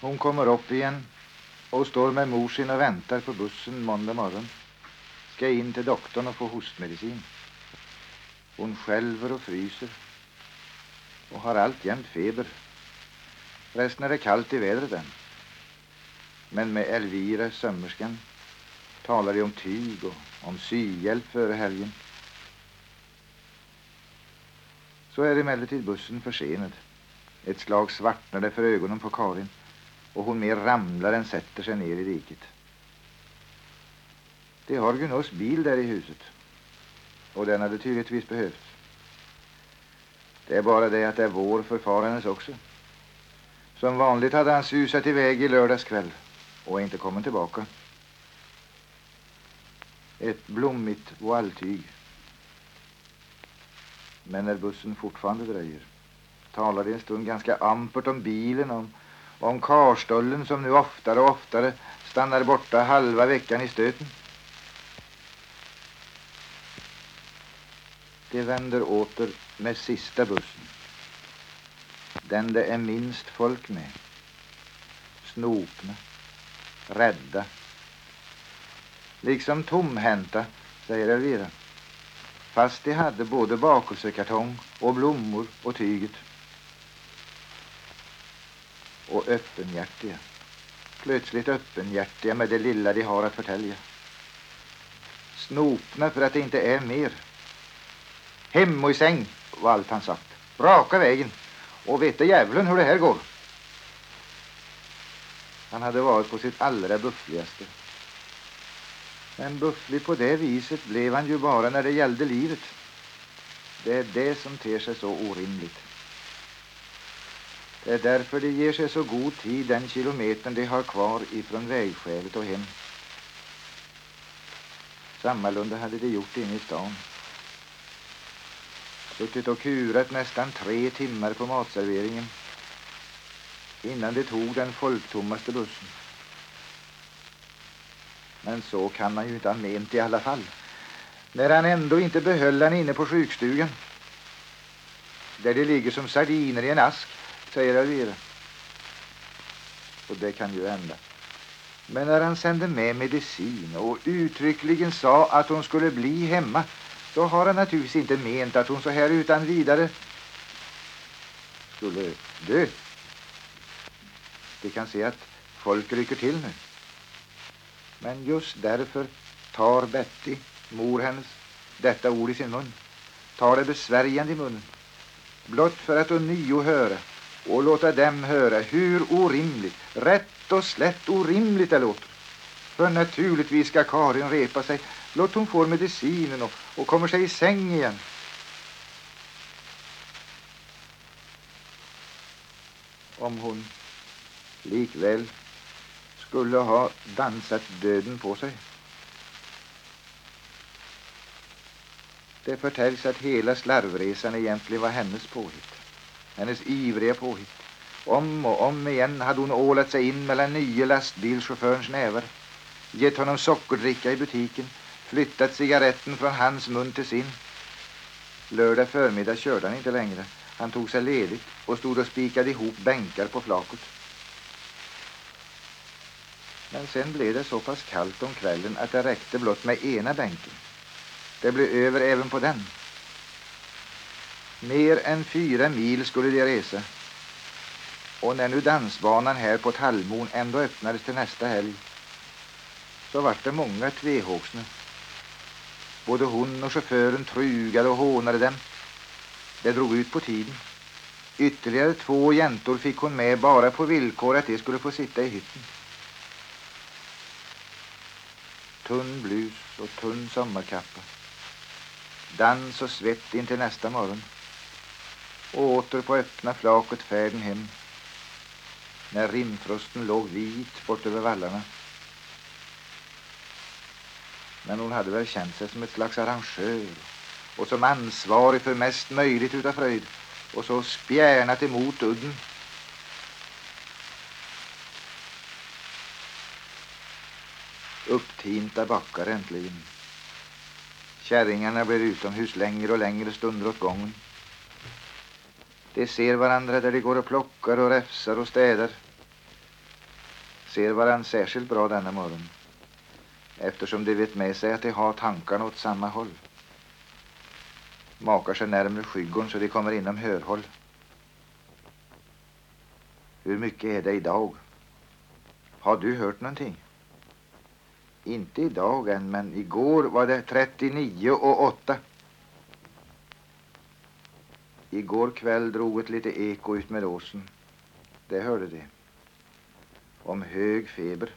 Hon kommer upp igen och står med mor sin och väntar på bussen måndag morgon. Ska in till doktorn och få hostmedicin. Hon skälver och fryser och har alltjämt feber. Resten är det kallt i vädret än. Men med Elvira, sömmerskan, talar de om tyg och om syhjälp före helgen. Så är emellertid bussen försenad. Ett slag svartnar det för ögonen på Karin och hon mer ramlar än sätter sig ner i diket. De har Gunås bil där i huset och den hade tydligtvis behövts. Det är bara det att det är vår förfarandes också. Som vanligt hade han susat iväg i lördags kväll och inte kommit tillbaka. Ett blommigt voaltyg. Men när bussen fortfarande dröjer talar de en stund ganska ampert om bilen, om, om karstollen som nu oftare och oftare stannar borta halva veckan i stöten. De vänder åter med sista bussen. Den det är minst folk med. Snopna, rädda. Liksom tomhänta, säger Elvira. Fast de hade både bakelsekartong och blommor och tyget. Och öppenhjärtiga. Plötsligt öppenhjärtiga med det lilla de har att förtälja. Snopna för att det inte är mer. Hem och i säng, var allt han sagt. Raka vägen. Och vete djävulen hur det här går. Han hade varit på sitt allra buffligaste. Men bufflig på det viset blev han ju bara när det gällde livet. Det är det som ter sig så orimligt. Det är därför det ger sig så god tid den kilometern de har kvar ifrån vägskälet och hem. Sammalunda hade de gjort inne i stan. Suttit och kurat nästan tre timmar på matserveringen innan de tog den folktommaste bussen. Men så kan man ju inte ha ment i alla fall. När han ändå inte behöll den inne på sjukstugan. Där de ligger som sardiner i en ask, säger Elvira. Och det kan ju hända. Men när han sände med medicin och uttryckligen sa att hon skulle bli hemma så har han naturligtvis inte ment att hon så här utan vidare skulle dö. Vi kan se att folk rycker till nu. Men just därför tar Betty, mor hennes, detta ord i sin mun. Tar det besvärjande i munnen. Blott för att ånyo höra och låta dem höra hur orimligt, rätt och slätt orimligt det låter. För naturligtvis ska Karin repa sig Låt hon får medicinen och, och kommer sig i säng igen. Om hon likväl skulle ha dansat döden på sig. Det förtäljs att hela slarvresan egentligen var hennes påhitt. Hennes ivriga påhitt. Om och om igen hade hon ålat sig in mellan nye lastbilschaufförens nävar. Gett honom sockerdricka i butiken flyttat cigaretten från hans mun till sin. Lördag förmiddag körde han inte längre. Han tog sig ledigt och stod och spikade ihop bänkar på flaket. Men sen blev det så pass kallt om kvällen att det räckte blott med ena bänken. Det blev över även på den. Mer än fyra mil skulle de resa. Och när nu dansbanan här på Tallmon ändå öppnades till nästa helg så vart det många tvehågsna. Både hon och chauffören trugade och hånade dem. Det drog ut på tiden. Ytterligare två jäntor fick hon med bara på villkor att de skulle få sitta i hytten. Tunn blus och tunn sommarkappa. Dans och svett in till nästa morgon. Och åter på öppna flaket färden hem. När rimfrosten låg vit bort över vallarna. Men hon hade väl känt sig som ett slags arrangör och som ansvarig för mest möjligt utav fröjd och så spjärnat emot udden. Upptinta backar äntligen. Kärringarna blir utomhus längre och längre stunder åt gången. De ser varandra där de går och plockar och räfsar och städar. ser varann särskilt bra denna morgon eftersom de vet med sig att de har tankarna åt samma håll. Makar sig närmre skyggon så de kommer inom hörhåll. Hur mycket är det idag? Har du hört någonting? Inte idag än, men igår var det 39 och 8. Igår kväll drog ett lite eko ut med åsen. Det hörde de. Om hög feber.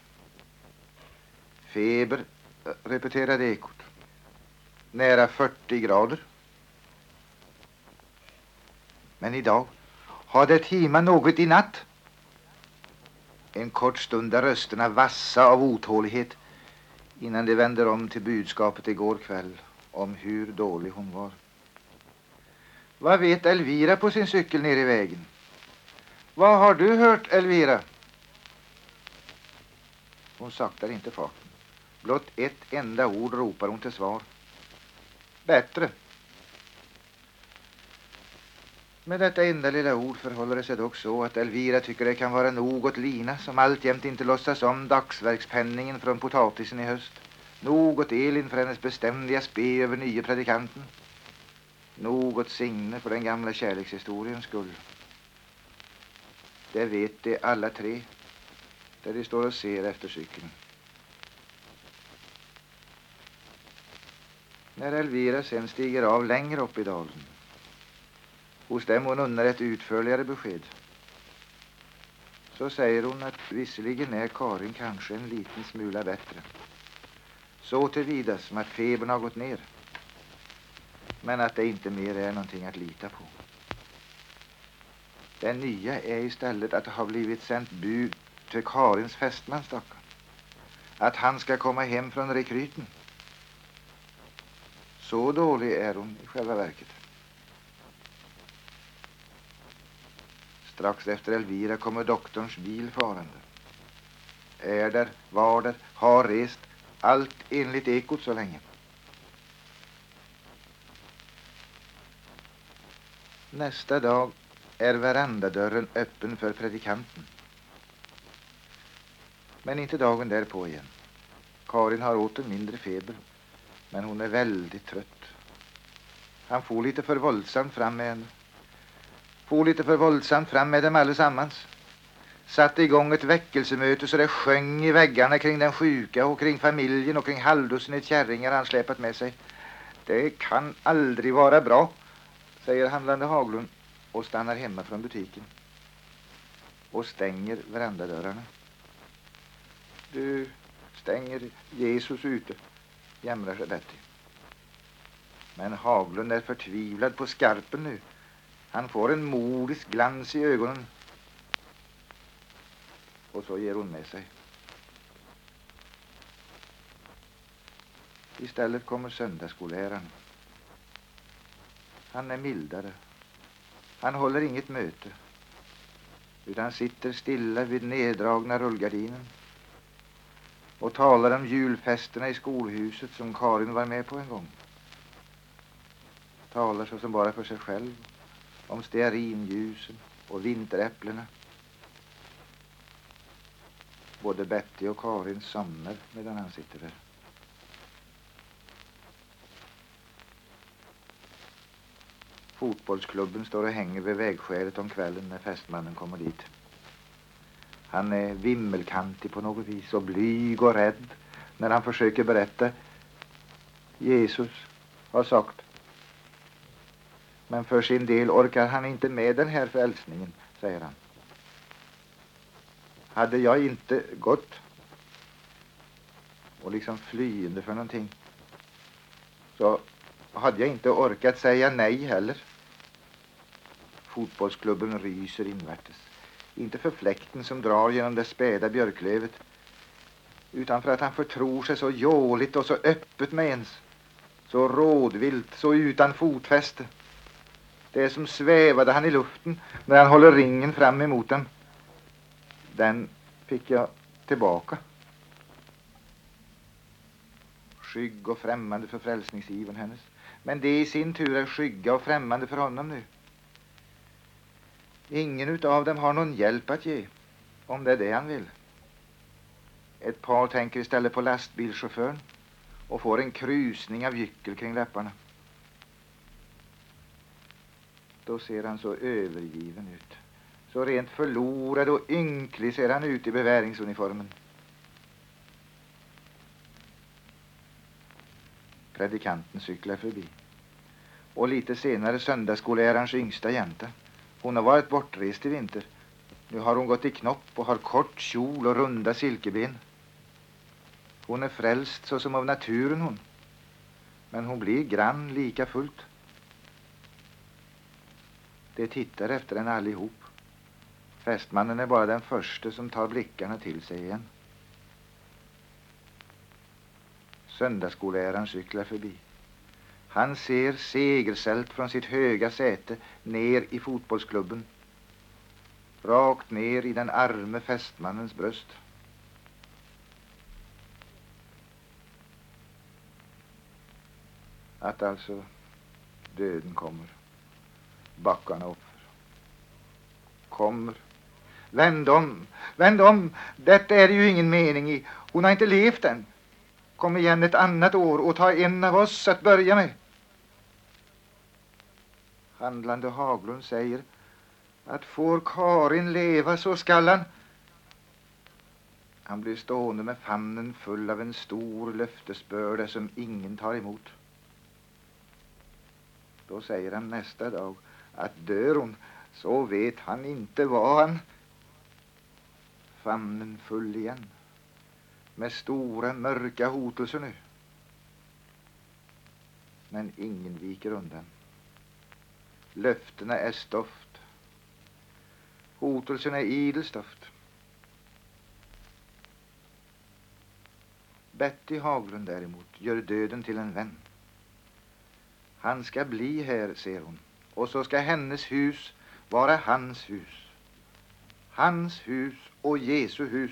Feber, repeterade ekot. Nära 40 grader. Men idag, har det timat något i natt? En kort stund där rösterna vassa av otålighet innan de vänder om till budskapet igår kväll om hur dålig hon var. Vad vet Elvira på sin cykel nere i vägen? Vad har du hört, Elvira? Hon saktar inte farten. Blott ett enda ord ropar hon till svar. Bättre. Med detta enda lilla ord förhåller det sig dock så att Elvira tycker det kan vara nog åt Lina som alltjämt inte låtsas om dagsverkspenningen från potatisen i höst. Nog åt Elin för hennes beständiga spe över nye predikanten. Nog åt Signe för den gamla kärlekshistoriens skull. Det vet de alla tre där de står och ser efter cykeln. När Elvira sen stiger av längre upp i dalen hos dem hon unnar ett utförligare besked så säger hon att visserligen är Karin kanske en liten smula bättre. Så tillvida som att febern har gått ner. Men att det inte mer är någonting att lita på. Det nya är istället att det har blivit sänt bud till Karins fästman stackarn. Att han ska komma hem från rekryten. Så dålig är hon i själva verket. Strax efter Elvira kommer doktorns bil farande. Är där, var där, har rest. Allt enligt ekot så länge. Nästa dag är verandadörren öppen för predikanten. Men inte dagen därpå igen. Karin har åter mindre feber, men hon är väldigt trött. Han får lite för våldsamt fram med henne. For lite för våldsamt fram med dem allesammans. Satte igång ett väckelsemöte så det sjöng i väggarna kring den sjuka och kring familjen och kring halvdussinet kärringar han släpat med sig. Det kan aldrig vara bra, säger handlande Haglund och stannar hemma från butiken. Och stänger verandadörrarna. Du stänger Jesus ute, jämrar sig Betty. Men Haglund är förtvivlad på skarpen nu. Han får en modisk glans i ögonen. Och så ger hon med sig. Istället kommer söndagsskolläraren. Han är mildare. Han håller inget möte utan sitter stilla vid neddragna rullgardinen och talar om julfesterna i skolhuset som Karin var med på en gång. Talar så som bara för sig själv om stearinljusen och vinteräpplena. Både Betty och Karin somnar medan han sitter där. Fotbollsklubben står och hänger vid vägskälet om kvällen när fästmannen kommer dit. Han är vimmelkantig på något vis och blyg och rädd när han försöker berätta. Jesus har sagt men för sin del orkar han inte med den här frälsningen, säger han. Hade jag inte gått och liksom flyende för någonting så hade jag inte orkat säga nej heller. Fotbollsklubben ryser invärtes. Inte för fläkten som drar genom det späda björklövet utan för att han förtror sig så jåligt och så öppet med ens. Så rådvilt, så utan fotfäste. Det är som svävade han i luften när han håller ringen fram emot den. Den fick jag tillbaka. Skygg och främmande för frälsningsiven hennes. Men det i sin tur är skygga och främmande för honom nu. Ingen utav dem har någon hjälp att ge, om det är det han vill. Ett par tänker istället på lastbilschauffören och får en krusning av gyckel kring läpparna. Då ser han så övergiven ut. Så rent förlorad och ynklig ser han ut i beväringsuniformen. Predikanten cyklar förbi. Och lite senare söndagsskollärarens yngsta jänta. Hon har varit bortrest i vinter. Nu har hon gått i knopp och har kort kjol och runda silkeben. Hon är frälst såsom av naturen hon. Men hon blir grann lika fullt. De tittar efter henne allihop. Fästmannen är bara den första som tar blickarna till sig igen. Söndagsskolläraren cyklar förbi. Han ser segersält från sitt höga säte ner i fotbollsklubben. Rakt ner i den arme fästmannens bröst. Att alltså döden kommer. Backarna offer. Kommer. Vänd om, vänd om. Detta är det ju ingen mening i. Hon har inte levt än. Kom igen ett annat år och ta en av oss att börja med. Handlande Haglund säger att får Karin leva så skall han han blir stående med famnen full av en stor löftesbörda som ingen tar emot. Då säger han nästa dag att dör hon så vet han inte vad han... Famnen full igen med stora mörka hotelser nu. Men ingen viker undan. Löftena är stoft. Hotelserna är idelstoft. Betty Haglund däremot gör döden till en vän. Han ska bli här, ser hon, och så ska hennes hus vara hans hus. Hans hus och Jesu hus.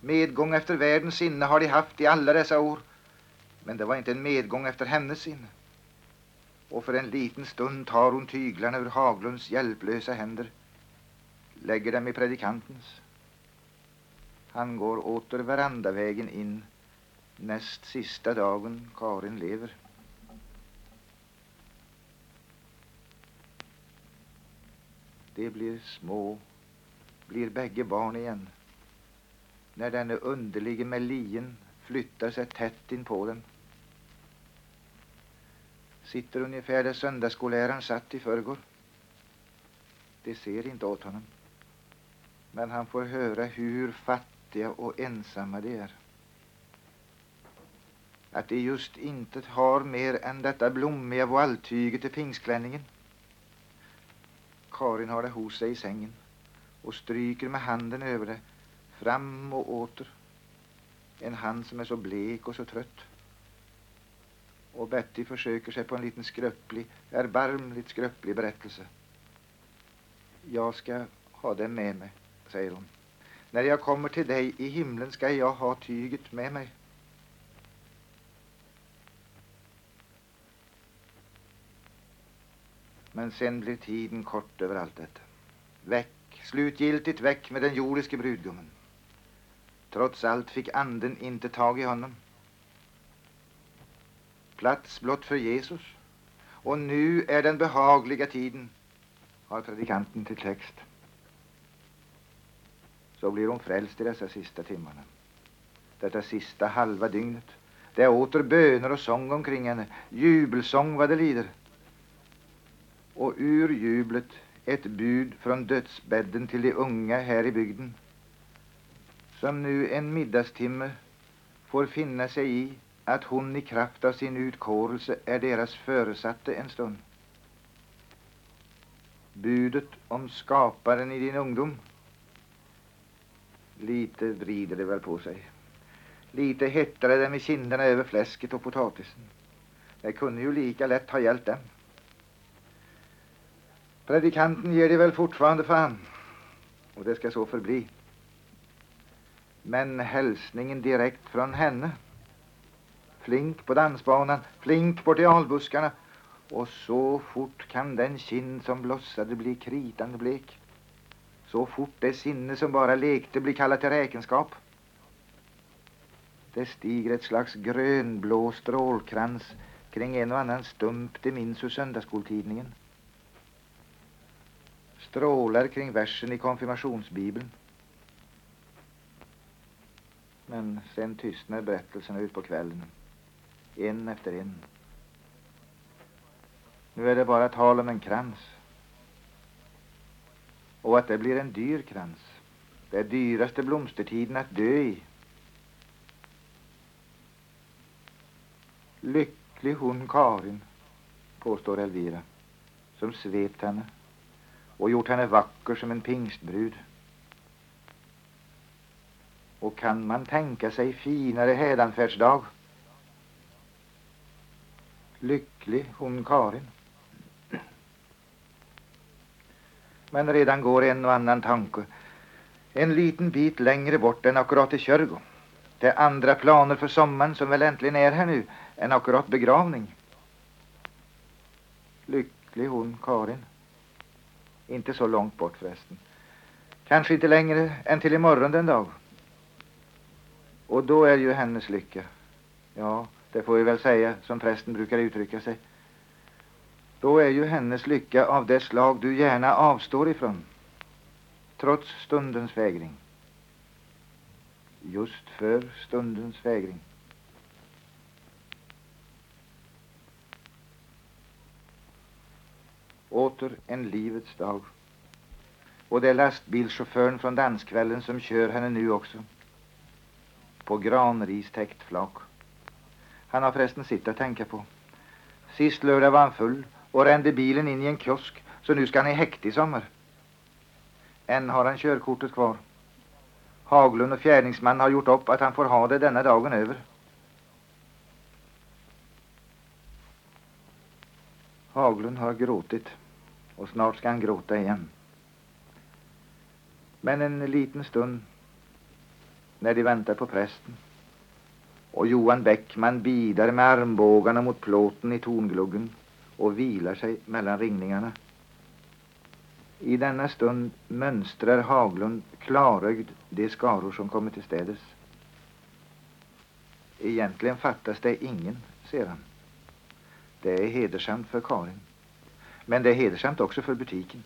Medgång efter världens sinne har de haft i alla dessa år. Men det var inte en medgång efter hennes sinne. Och för en liten stund tar hon tyglarna ur Haglunds hjälplösa händer, lägger dem i predikantens. Han går åter verandavägen in näst sista dagen Karin lever. De blir små, blir bägge barn igen när denne underlige Melien flyttar sig tätt in på dem. Sitter ungefär där söndagsskolläraren satt i förrgår. De ser inte åt honom. Men han får höra hur fattiga och ensamma de är. Att de just inte har mer än detta blommiga voaltyget till pingstklänningen. Karin har det hos sig i sängen och stryker med handen över det fram och åter. En hand som är så blek och så trött. Och Betty försöker sig på en liten skröplig, erbarmligt skröplig berättelse. Jag ska ha den med mig, säger hon. När jag kommer till dig i himlen ska jag ha tyget med mig. Men sen blir tiden kort över allt detta. Väck, slutgiltigt väck med den jordiske brudgummen. Trots allt fick anden inte tag i honom. Plats blott för Jesus. Och nu är den behagliga tiden, har predikanten till text. Så blir hon frälst i dessa sista timmarna. Detta sista halva dygnet. Det är åter böner och sång omkring henne. Jubelsång vad det lider. Och ur jublet ett bud från dödsbädden till de unga här i bygden som nu en middagstimme får finna sig i att hon i kraft av sin utkårelse är deras föresatte en stund. Budet om skaparen i din ungdom. Lite vrider det väl på sig. Lite hettade det dem i kinderna över fläsket och potatisen. Det kunde ju lika lätt ha gällt dem. Predikanten ger det väl fortfarande fan. Och det ska så förbli men hälsningen direkt från henne. Flink på dansbanan, flink bort i albuskarna och så fort kan den kind som blossade bli kritande blek. Så fort det sinne som bara lekte blir kallat till räkenskap. Det stiger ett slags grönblå strålkrans kring en och annan stump det minns ur söndagsskoltidningen. Strålar kring versen i konfirmationsbibeln. Men sen tystnar berättelserna ut på kvällen. En efter en. Nu är det bara tal om en krans. Och att det blir en dyr krans. Det är dyraste blomstertiden att dö i. Lycklig hon Karin, påstår Elvira, som svept henne och gjort henne vacker som en pingstbrud. Och kan man tänka sig finare hädanfärdsdag? Lycklig hon Karin. Men redan går en och annan tanke en liten bit längre bort än akkurat i Körgo. Det är andra planer för sommaren som väl äntligen är här nu än akkurat begravning. Lycklig hon Karin. Inte så långt bort förresten. Kanske inte längre än till imorgon den dag. Och då är ju hennes lycka. Ja, det får vi väl säga som prästen brukar uttrycka sig. Då är ju hennes lycka av det slag du gärna avstår ifrån. Trots stundens vägring. Just för stundens vägring. Åter en livets dag. Och det är lastbilschauffören från danskvällen som kör henne nu också. På granristäckt flak. Han har förresten sitt att tänka på. Sist lördag var han full och rände bilen in i en kiosk så nu ska han i häkte i sommar. Än har han körkortet kvar. Haglund och fjärdingsman har gjort upp att han får ha det denna dagen över. Haglund har gråtit och snart ska han gråta igen. Men en liten stund när de väntar på prästen och Johan Bäckman bidar med armbågarna mot plåten i torngluggen och vilar sig mellan ringningarna. I denna stund mönstrar Haglund klarögd de skaror som kommer till städes. Egentligen fattas det ingen, ser han. Det är hedersamt för Karin. Men det är hedersamt också för butiken.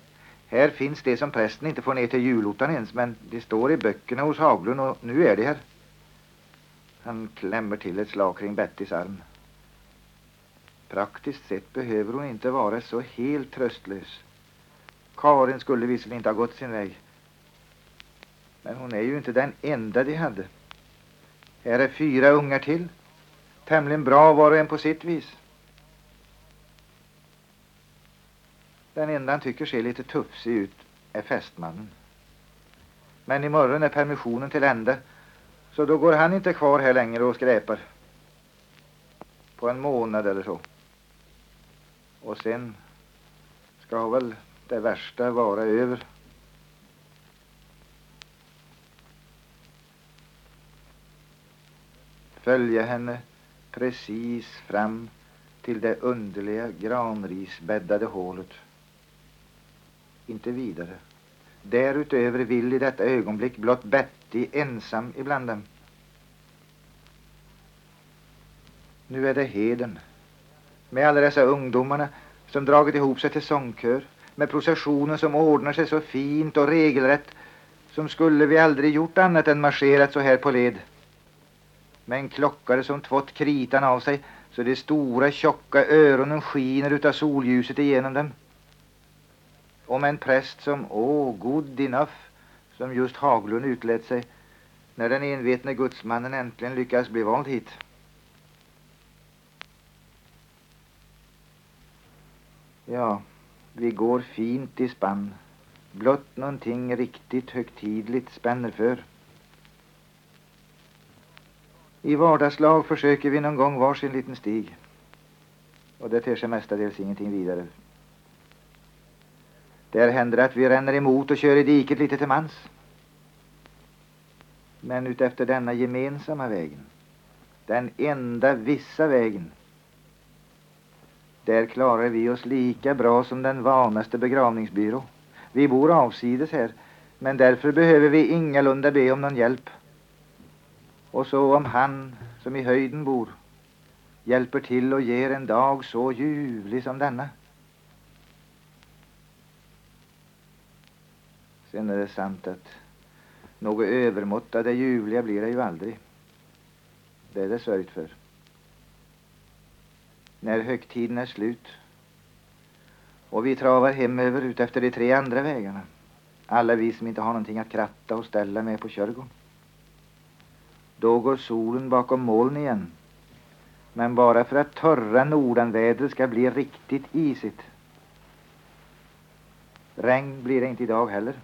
Här finns det som prästen inte får ner till julottan ens, men det står i böckerna hos Haglund och nu är det här. Han klämmer till ett slag kring Bettys arm. Praktiskt sett behöver hon inte vara så helt tröstlös. Karin skulle visserligen inte ha gått sin väg. Men hon är ju inte den enda de hade. Här är fyra ungar till. Tämligen bra var och en på sitt vis. Den enda han tycker ser lite tufsig ut är fästmannen. Men imorgon är permissionen till ända så då går han inte kvar här längre och skräpar. På en månad eller så. Och sen ska väl det värsta vara över. Följa henne precis fram till det underliga granrisbäddade hålet. Inte vidare. Därutöver vill i detta ögonblick blott alltid ensam ibland dem. Nu är det heden med alla dessa ungdomarna som dragit ihop sig till sångkör med processionen som ordnar sig så fint och regelrätt som skulle vi aldrig gjort annat än marscherat så här på led. Med en klockare som tvått kritan av sig så de stora tjocka öronen skiner utav solljuset igenom dem. Och med en präst som, åh, oh, good enough, som just Haglund utlät sig när den envetne gudsmannen äntligen lyckas bli vald hit. Ja, vi går fint i spann. Blott någonting riktigt högtidligt spänner för. I vardagslag försöker vi någon gång varsin liten stig. Och det ter sig mestadels ingenting vidare. Där händer det att vi ränner emot och kör i diket lite till mans. Men utefter denna gemensamma vägen, den enda vissa vägen, där klarar vi oss lika bra som den vanaste begravningsbyrå. Vi bor avsides här, men därför behöver vi ingalunda be om någon hjälp. Och så om han som i höjden bor hjälper till och ger en dag så ljuvlig som denna. Sen är det sant att något övermått av det ljuvliga blir det ju aldrig. Det är det sörjt för. När högtiden är slut och vi travar hemöver ut efter de tre andra vägarna. Alla vi som inte har någonting att kratta och ställa med på körgården. Då går solen bakom moln igen. Men bara för att torra nordanvädret ska bli riktigt isigt. Regn blir det inte idag heller.